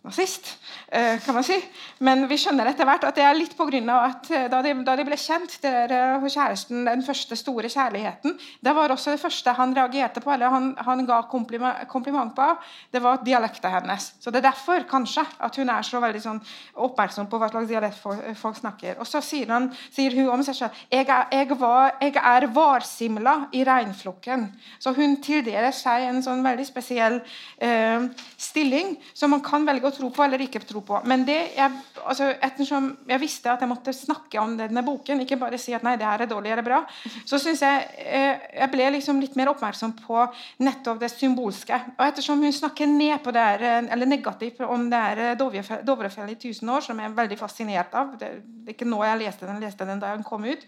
nazist, eh, kan man si. Men vi skjønner etter hvert at det er litt pga. at eh, da de, da de, ble kjent, der eh, kjæresten, den første store kjærligheten, det var også det første han reagerte på, eller han, han ga kompliment, kompliment, på, det var dialekten hennes. Så det er derfor kanskje at hun er så veldig sånn, oppmerksom på hva slags dialekt folk, snakker. Og så sier, han, sier hun om seg selv jeg er, jeg, var, jeg er varsimla i regnflokken. Så hun tildeler seg en sånn veldig spesiell eh, stilling som man kan velge å tro på eller ikke tro på. Men det jeg, altså, ettersom jeg visste at jeg måtte snakke om denne boken, ikke bare si at nei, det her er dårlig eller bra, så syns jeg eh, jeg ble liksom litt mer oppmerksom på nettopp det symbolske. Og ettersom hun snakker ned på det her, eh, eller negativt om det her eh, Dovrefjell i 1000 år, som jeg er veldig fascinert av Det, det er ikke nå jeg leste den, leste den da den kom ut.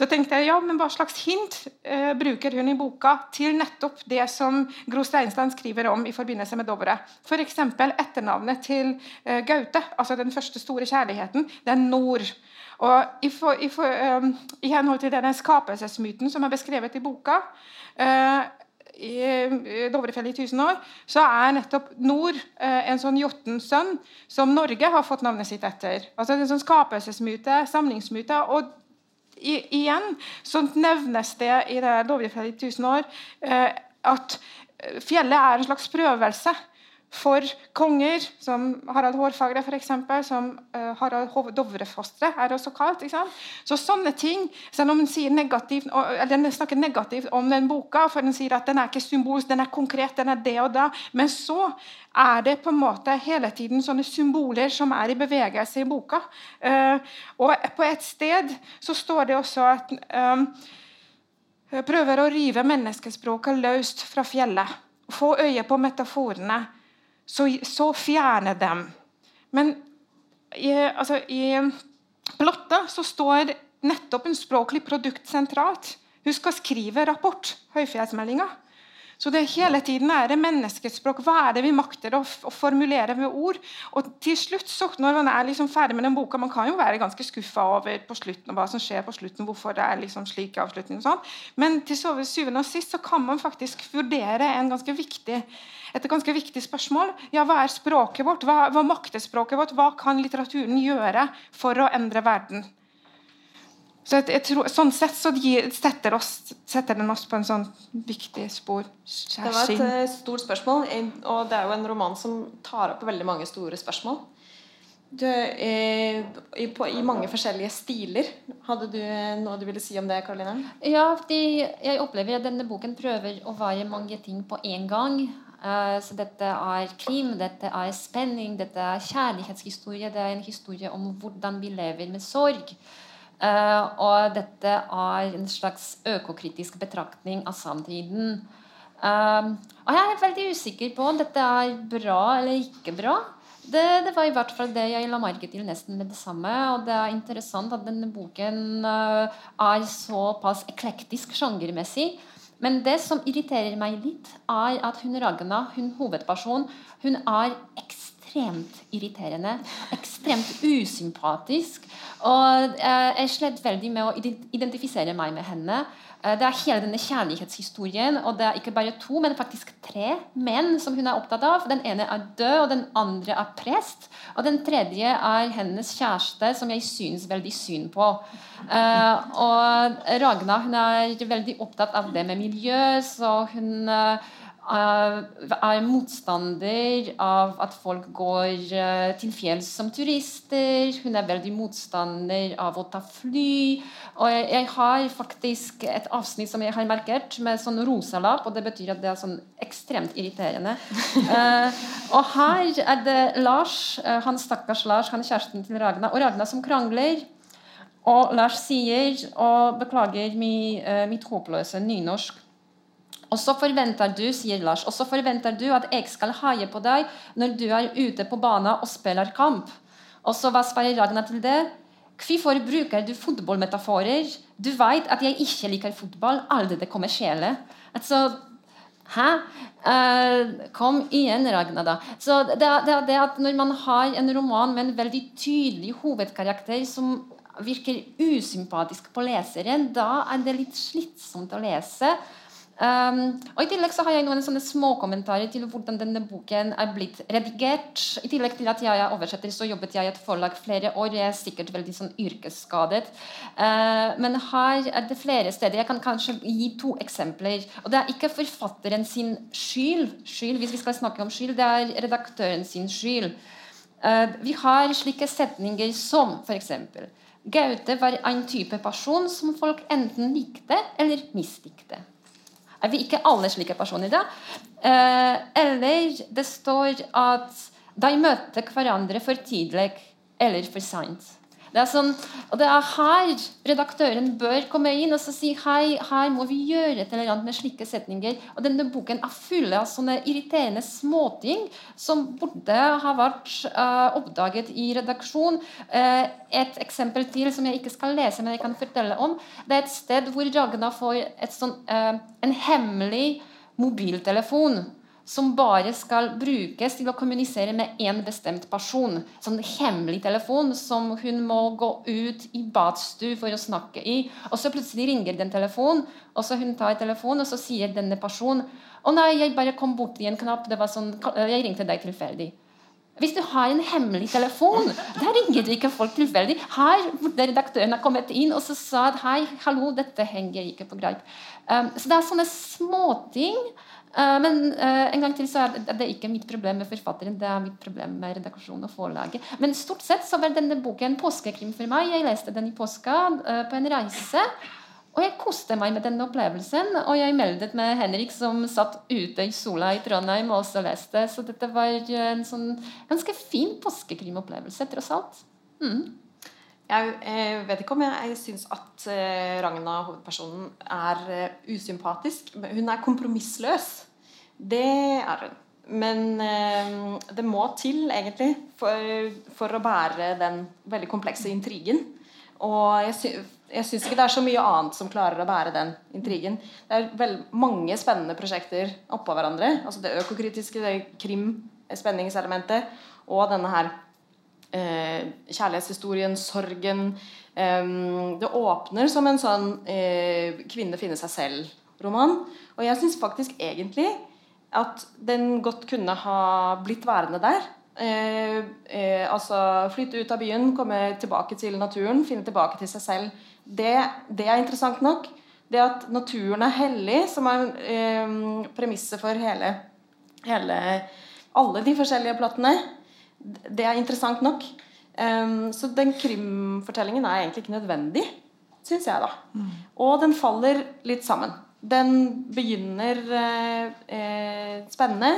Så tenkte jeg, ja, men Hva slags hint eh, bruker hun i boka til nettopp det som Gro Steinsland skriver om i forbindelse med Dovre? F.eks. etternavnet til eh, Gaute, altså den første store kjærligheten. Det er Nord. Og i, for, i, for, eh, i, henhold til denne skapelsesmyten som er beskrevet i boka uh, i Dovrefjell i 1000 år, så er nettopp Nord uh, en sånn Jottens-sønn som Norge har fått navnet sitt etter. Altså en sånn skapelsesmyte, samlingsmyte. og i, igjen så nevnes det i det Dovrefellet i 1000 år eh, at fjellet er en slags prøvelse for konger, som Harald Hårfagre f.eks., som uh, Harald Dovrefostre er også kalt. Så sånne ting, Selv om den, negativt, den snakker negativt om den boka, for den sier at den er ikke symbolsk, den er konkret, den er det og da, men så er det på en måte hele tiden sånne symboler som er i bevegelse i boka. Uh, og på et sted så står det også at um, prøver å rive menneskespråket løst fra fjellet. Få øye på metaforene så, så fjerne dem. Men i, altså, i Blotta så står nettopp en språklig produkt sentralt. Hun skal skrive rapport, høyfjellsmeldinga. Så det hele tiden er det menneskets språk. Hva er det vi makter å, å formulere med ord? Og til slutt, så, når man er liksom ferdig med den boka Man kan jo være ganske skuffa over på slutten, hva som skjer på slutten, hvorfor det er liksom slik avslutning og sånn. Men til syvende og sist så kan man faktisk vurdere en ganske viktig, et ganske viktig spørsmål. Ja, Hva er språket vårt? Hva, hva makter språket vårt? Hva kan litteraturen gjøre for å endre verden? Så jeg, jeg tror, sånn sett så gir, setter, oss, setter, den oss på en sånn viktig spor. Det var et uh, stort spørsmål, og det er jo en roman som tar opp veldig mange store spørsmål. Du, eh, i, på, I mange forskjellige stiler. Hadde du noe du ville si om det, Karoline? Ja, jeg opplever at denne boken prøver å være mange ting på én gang. Uh, så dette er krim, dette er spenning, dette er kjærlighetshistorie. Det er en historie om hvordan vi lever med sorg. Uh, og dette er en slags økokritisk betraktning av samtiden. Uh, og jeg er veldig usikker på om dette er bra eller ikke bra. Det, det, var i hvert fall det jeg la merke til nesten med det samme. Og det er interessant at denne boken uh, er såpass eklektisk sjangermessig. Men det som irriterer meg litt, er at hun Ragna, hun hovedperson, hun er ekstremt irriterende. Ekstremt usympatisk. Og eh, jeg slet veldig med å identifisere meg med henne. Eh, det er hele denne kjærlighetshistorien, og det er ikke bare to, men faktisk tre menn som hun er opptatt av. Den ene er død, og den andre er prest. Og den tredje er hennes kjæreste, som jeg syns veldig synd på. Uh, og Ragna hun er veldig opptatt av det med miljø, så hun er motstander av at folk går eh, til fjells som turister. Hun er veldig motstander av å ta fly. Og jeg, har faktisk et avsnitt som jeg har markert med sånn rosa lapp, og det betyr at det er sånn ekstremt irriterende. uh, og her er det Lars, uh, han stakkars Lars, han er kjæresten til Ragna, og Ragna som krangler. Og Lars sier, og beklager mi, uh, mitt håpløse nynorsk og så forventer du sier Lars, og så forventer du at jeg skal heie på deg når du er ute på banen og spiller kamp. Og så hva svarer Ragna til det? Hvorfor bruker du fotballmetaforer? Du vet at jeg ikke liker fotball. Aldri det kommer sjele. Altså, Hæ? Uh, kom igjen, Ragna, da. Så det, det, det at Når man har en roman med en veldig tydelig hovedkarakter som virker usympatisk på leseren, da er det litt slitsomt å lese. Um, og I tillegg så har jeg noen sånne småkommentarer til hvordan denne boken er blitt redigert. I tillegg til at jeg er oversetter, så jobbet jeg i et forlag flere år. Jeg er sikkert veldig sånn yrkesskadet. Uh, men her er det flere steder. Jeg kan kanskje gi to eksempler. Og det er ikke forfatteren sin skyld, skyld hvis vi skal snakke om skyld, det er redaktøren sin skyld. Uh, vi har slike setninger som f.eks. Gaute var en type person som folk enten likte eller mislikte. Er vi ikke alle slike personer da? Eh, eller det står at de møter hverandre for tidlig eller for seint. Det er sånn, det er her redaktøren bør komme inn og si hei, her må vi gjøre et eller annet med slike setninger. Og denne boken er full av sånne irriterende småting som burde ha vært uh, oppdaget i redaksjon. Uh, et eksempel til som jeg ikke skal lese, men jeg kan fortelle om. Det er et sted hvor Ragna får sånt, uh, en hemmelig mobiltelefon som bare skal brukes til å kommunisere med én bestemt person. Sånn hemmelig telefon som hun må gå ut i badstue for å snakke i. Og så plutselig ringer den telefonen, og så hun tar telefonen, og så sier denne personen å nei, jeg bare kom borti en knapp, det var sånn, jeg ringte deg tilfeldig. Hvis du har en hemmelig telefon, da ringer du ikke folk tilfeldig. Her burde redaktøren ha kommet inn og så sa at hei, hallo, dette henger ikke på greip. Um, så det er sånne småting men uh, en gang til så er det, ikke mitt problem med forfatteren, det er mitt problem med redaksjonen og forlaget. Men stort sett så var denne boken en påskekrim for meg. Jeg leste den i påska uh, på en reise. Og jeg koste meg med denne opplevelsen. Og jeg meldet med Henrik, som satt ute i sola i Trondheim og også leste. Så dette var en sånn ganske fin påskekrimopplevelse, tross alt. Mm. Jeg, jeg, vet ikke om jeg, jeg syns at uh, Ragna, hovedpersonen, er usympatisk, usympatisk. Hun er kompromissløs. Det er hun. men eh, det må til, egentlig, for, for å bære den veldig komplekse intrigen. Og jeg, sy syns ikke det er så mye annet som klarer å bære den intrigen. Det er vel mange spennende prosjekter oppå hverandre. Altså det økokritiske, det krim, spenningselementet, og denne her eh, kjærlighetshistorien, sorgen. Eh, det åpner som en sånn eh, kvinne finner seg selv-roman. Og jeg syns faktisk egentlig at den godt kunne ha blitt værende der. Eh, eh, altså flytte ut av byen, komme tilbake til naturen, finne tilbake til seg selv. Det, det er interessant nok. Det at naturen er hellig, som er eh, premisset for hele, hele, alle de forskjellige plottene, det er interessant nok. Um, så den krimfortellingen er egentlig ikke nødvendig, syns jeg, da. Mm. Og den faller litt sammen. Den begynner eh, eh spennende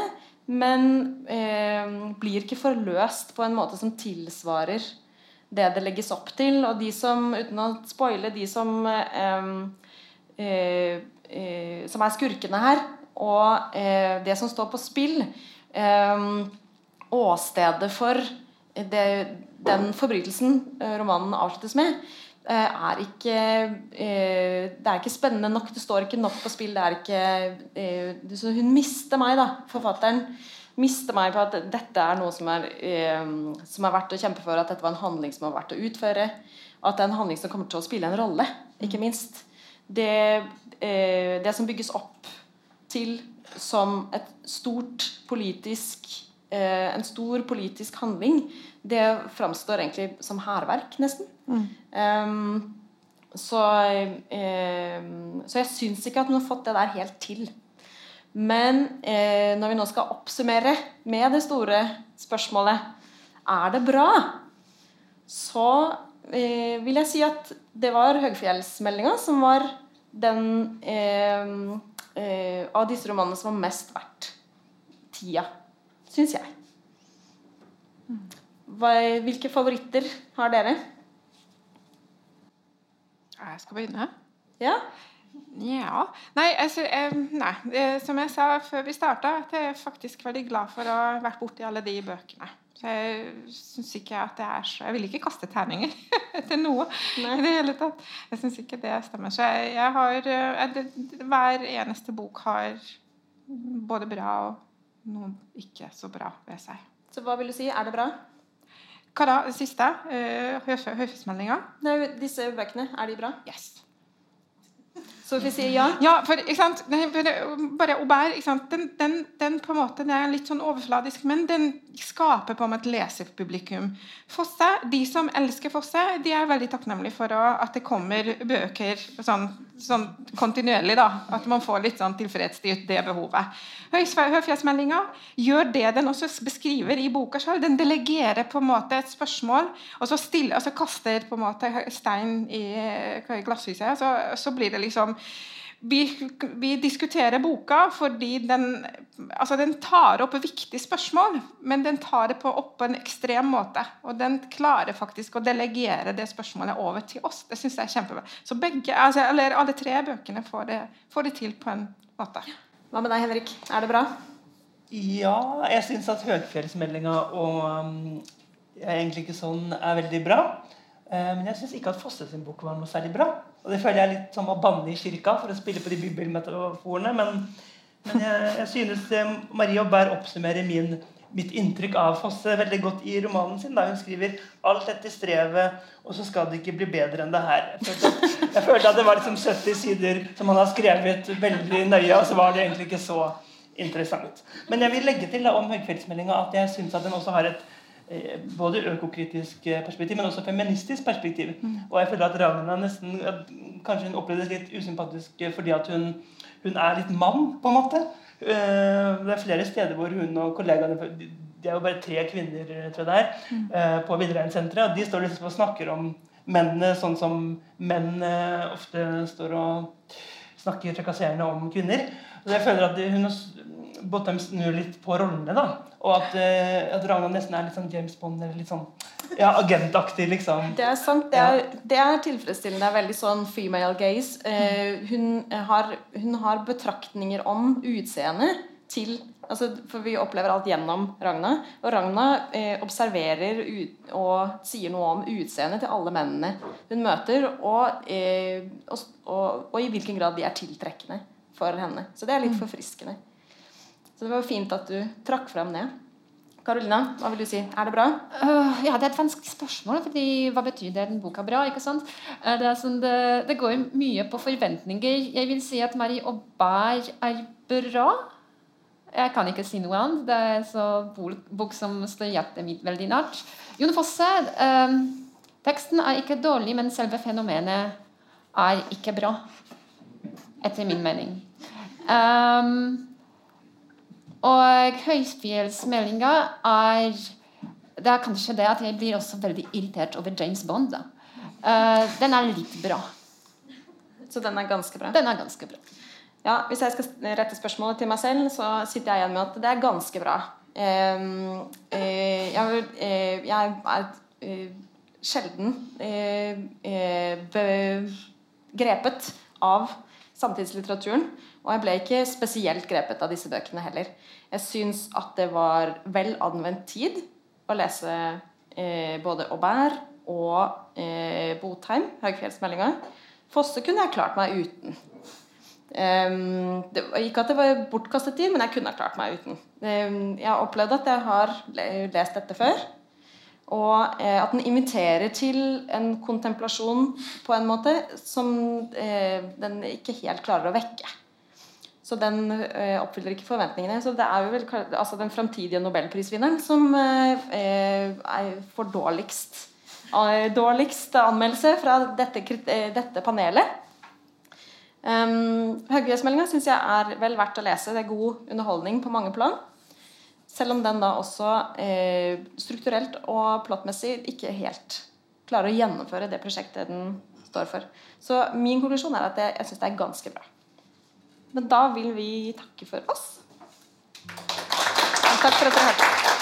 men eh, blir ikke forløst på en måte som tilsvarer det det legges opp til. Og de som, uten å spoile, de som eh, eh, eh som er skurkene her, og eh, det som står på spill eh, Åstedet for det, den forbrytelsen romanen avsluttes med, Eh, er ikke eh, Det er ikke spennende nok. Det står ikke nok på spill. Det er ikke eh, Så hun mister meg, da, forfatteren. Mister meg på at dette er noe som er, som er verdt å kjempe for. At dette var en handling som var verdt å utføre. At det er en handling som kommer til å spille en rolle, ikke minst. Det, det som bygges opp til som et stort politisk en stor politisk handling, det framstår egentlig som hærverk, nesten. Mm. Um, så, um, så, jeg syns ikke at hun har fått det der helt til. Men eh, når vi nå skal oppsummere med det store spørsmålet er det bra, så eh, vil jeg si at det var Høgfjellsmeldinga som var den eh, eh, av disse romanene som var mest verdt tida, syns jeg. Hvilke favoritter har dere? Jeg skal begynne? Ja. Ja. Nei, altså, eh, nei, som jeg sa før vi starta, at jeg er faktisk veldig glad for å ha vært borti alle de bøkene. Så jeg syns ikke at det er så Jeg vil ikke kaste terninger til noe nei. i det hele tatt. Jeg syns ikke det stemmer. Så jeg, jeg har jeg, Hver eneste bok har både bra og noe ikke så bra ved seg. Så hva vil du si? Er det bra? Hva da? Det siste? Uh, Høfesmeldinga? Disse bøkene, er de bra? Yes. Så vi sier ja? Ja, for ikke sant? bare Aubert den, den, den, på en måte, den er litt sånn overfladisk, men den skaper på måte et lesepublikum. Fosse, De som elsker Fosse, de er veldig takknemlige for å, at det kommer bøker sånn, sånn, kontinuerlig. da, At man får litt sånn tilfredsstilt det behovet. Høfjellsmeldinga gjør det den også beskriver i boka selv. Den delegerer på en måte et spørsmål, og så, stiller, og så kaster på en måte stein i glasshuset. Så, så blir det liksom vi, vi, diskuterer boka fordi den, altså den tar opp viktige spørsmål, men den tar det på, opp på en ekstrem måte. Og den klarer faktisk å delegere det spørsmålet over til oss. Det synes jeg er kjempebra. Så begge, altså, eller alle tre bøkene får det, får det, til på en måte. Hva med deg, Henrik? Er det bra? Ja, jeg syns at Høgfjellsmeldinga og um, er egentlig ikke sånn er veldig bra. Uh, men jeg syns ikke at Fosse sin bok var noe særlig bra. Og det føler jeg litt som å banne i kirka for å spille på de bibelmetaforene. Men, men jeg, jeg, synes eh, Marie Aubert oppsummerer min, mitt inntrykk av Fosse veldig godt i romanen sin. da Hun skriver 'alt dette strevet, og så skal det ikke bli bedre enn det her'. Jeg følte, at det var liksom 70 sider som han har skrevet veldig nøye, og så var det egentlig ikke så interessant. Men jeg vil legge til da, om høgfjellsmeldinga at jeg syns at den også har et både økokritisk eh, perspektiv, men også feministisk perspektiv. Mm. Og jeg føler at Ragna nesten Kanskje hun opplevdes litt usympatisk eh, fordi at hun, hun, er litt mann, på en måte. Det er flere steder hvor hun og kollegaene Det er jo bare tre kvinner tror jeg det er, mm. på Villreinsenteret. Og de står liksom og snakker om mennene sånn som menn ofte står og snakker trakasserende om kvinner. Så jeg føler at hun Bottom snur litt på rollene. da Og at, uh, at Ragna nesten er litt sånn James Bond eller litt sånn ja, agentaktig. liksom Det er sant. Det er, det er tilfredsstillende. Det er veldig sånn female gaze. Uh, hun, har, hun har betraktninger om utseendet til altså, For vi opplever alt gjennom Ragna. Og Ragna eh, observerer ut, og sier noe om utseendet til alle mennene hun møter, og, eh, og, og, og, i hvilken grad de er tiltrekkende for henne. Så det er litt forfriskende. Så det var fint at du trakk fram det. Karolina, hva vil du si? Er det bra? Uh, ja, Det er et vanskelig spørsmål. fordi Hva betyr det den boka bra? ikke sant? Uh, det, sånn, det, det, går mye på forventninger. Jeg vil si at Marie Aubert er bra. Jeg kan ikke si noe annet. Det er en bok som står hjertet mitt veldig nært. Jon Fosse Uh, Teksten er ikke dårlig, men selve fenomenet er ikke bra. Etter min mening. Um, og høyfjellsmeldinga er Det er kanskje det at jeg blir også veldig irritert over James Bond. Uh, den er litt bra. Så den er ganske bra? Den er ganske bra. Ja, Hvis jeg skal rette spørsmålet til meg selv, så sitter jeg igjen med at det er ganske bra. Uh, uh, jeg, uh, jeg, er sjelden grepet av samtidslitteraturen. Og jeg ble ikke spesielt grepet av disse bøkene heller. Jeg syns at det var vel anvendt tid å lese eh, både Aubert og eh, Botheim, Høgfjellsmeldinga. Fosse kunne jeg klart meg uten. Um, det, ikke at det var bortkastet tid, men jeg kunne ha klart meg uten. Um, jeg har opplevd at jeg har lest dette før. Og eh, at den inviterer til en kontemplasjon på en måte som eh, den ikke helt klarer å vekke. Så den eh, oppfyller ikke forventningene. Så det er jo vel altså den framtidige nobelprisvinneren som eh, får dårligst, eh, dårligst anmeldelse fra dette, eh, dette panelet. Um, Høyhetsmeldinga syns jeg er vel verdt å lese. Det er god underholdning på mange plan. Selv om den da også eh, strukturelt og plottmessig ikke helt klarer å gjennomføre det prosjektet den står for. Så min konklusjon er at jeg, jeg syns det er ganske bra. Men da vil vi takke for oss. takk for at dere hørte.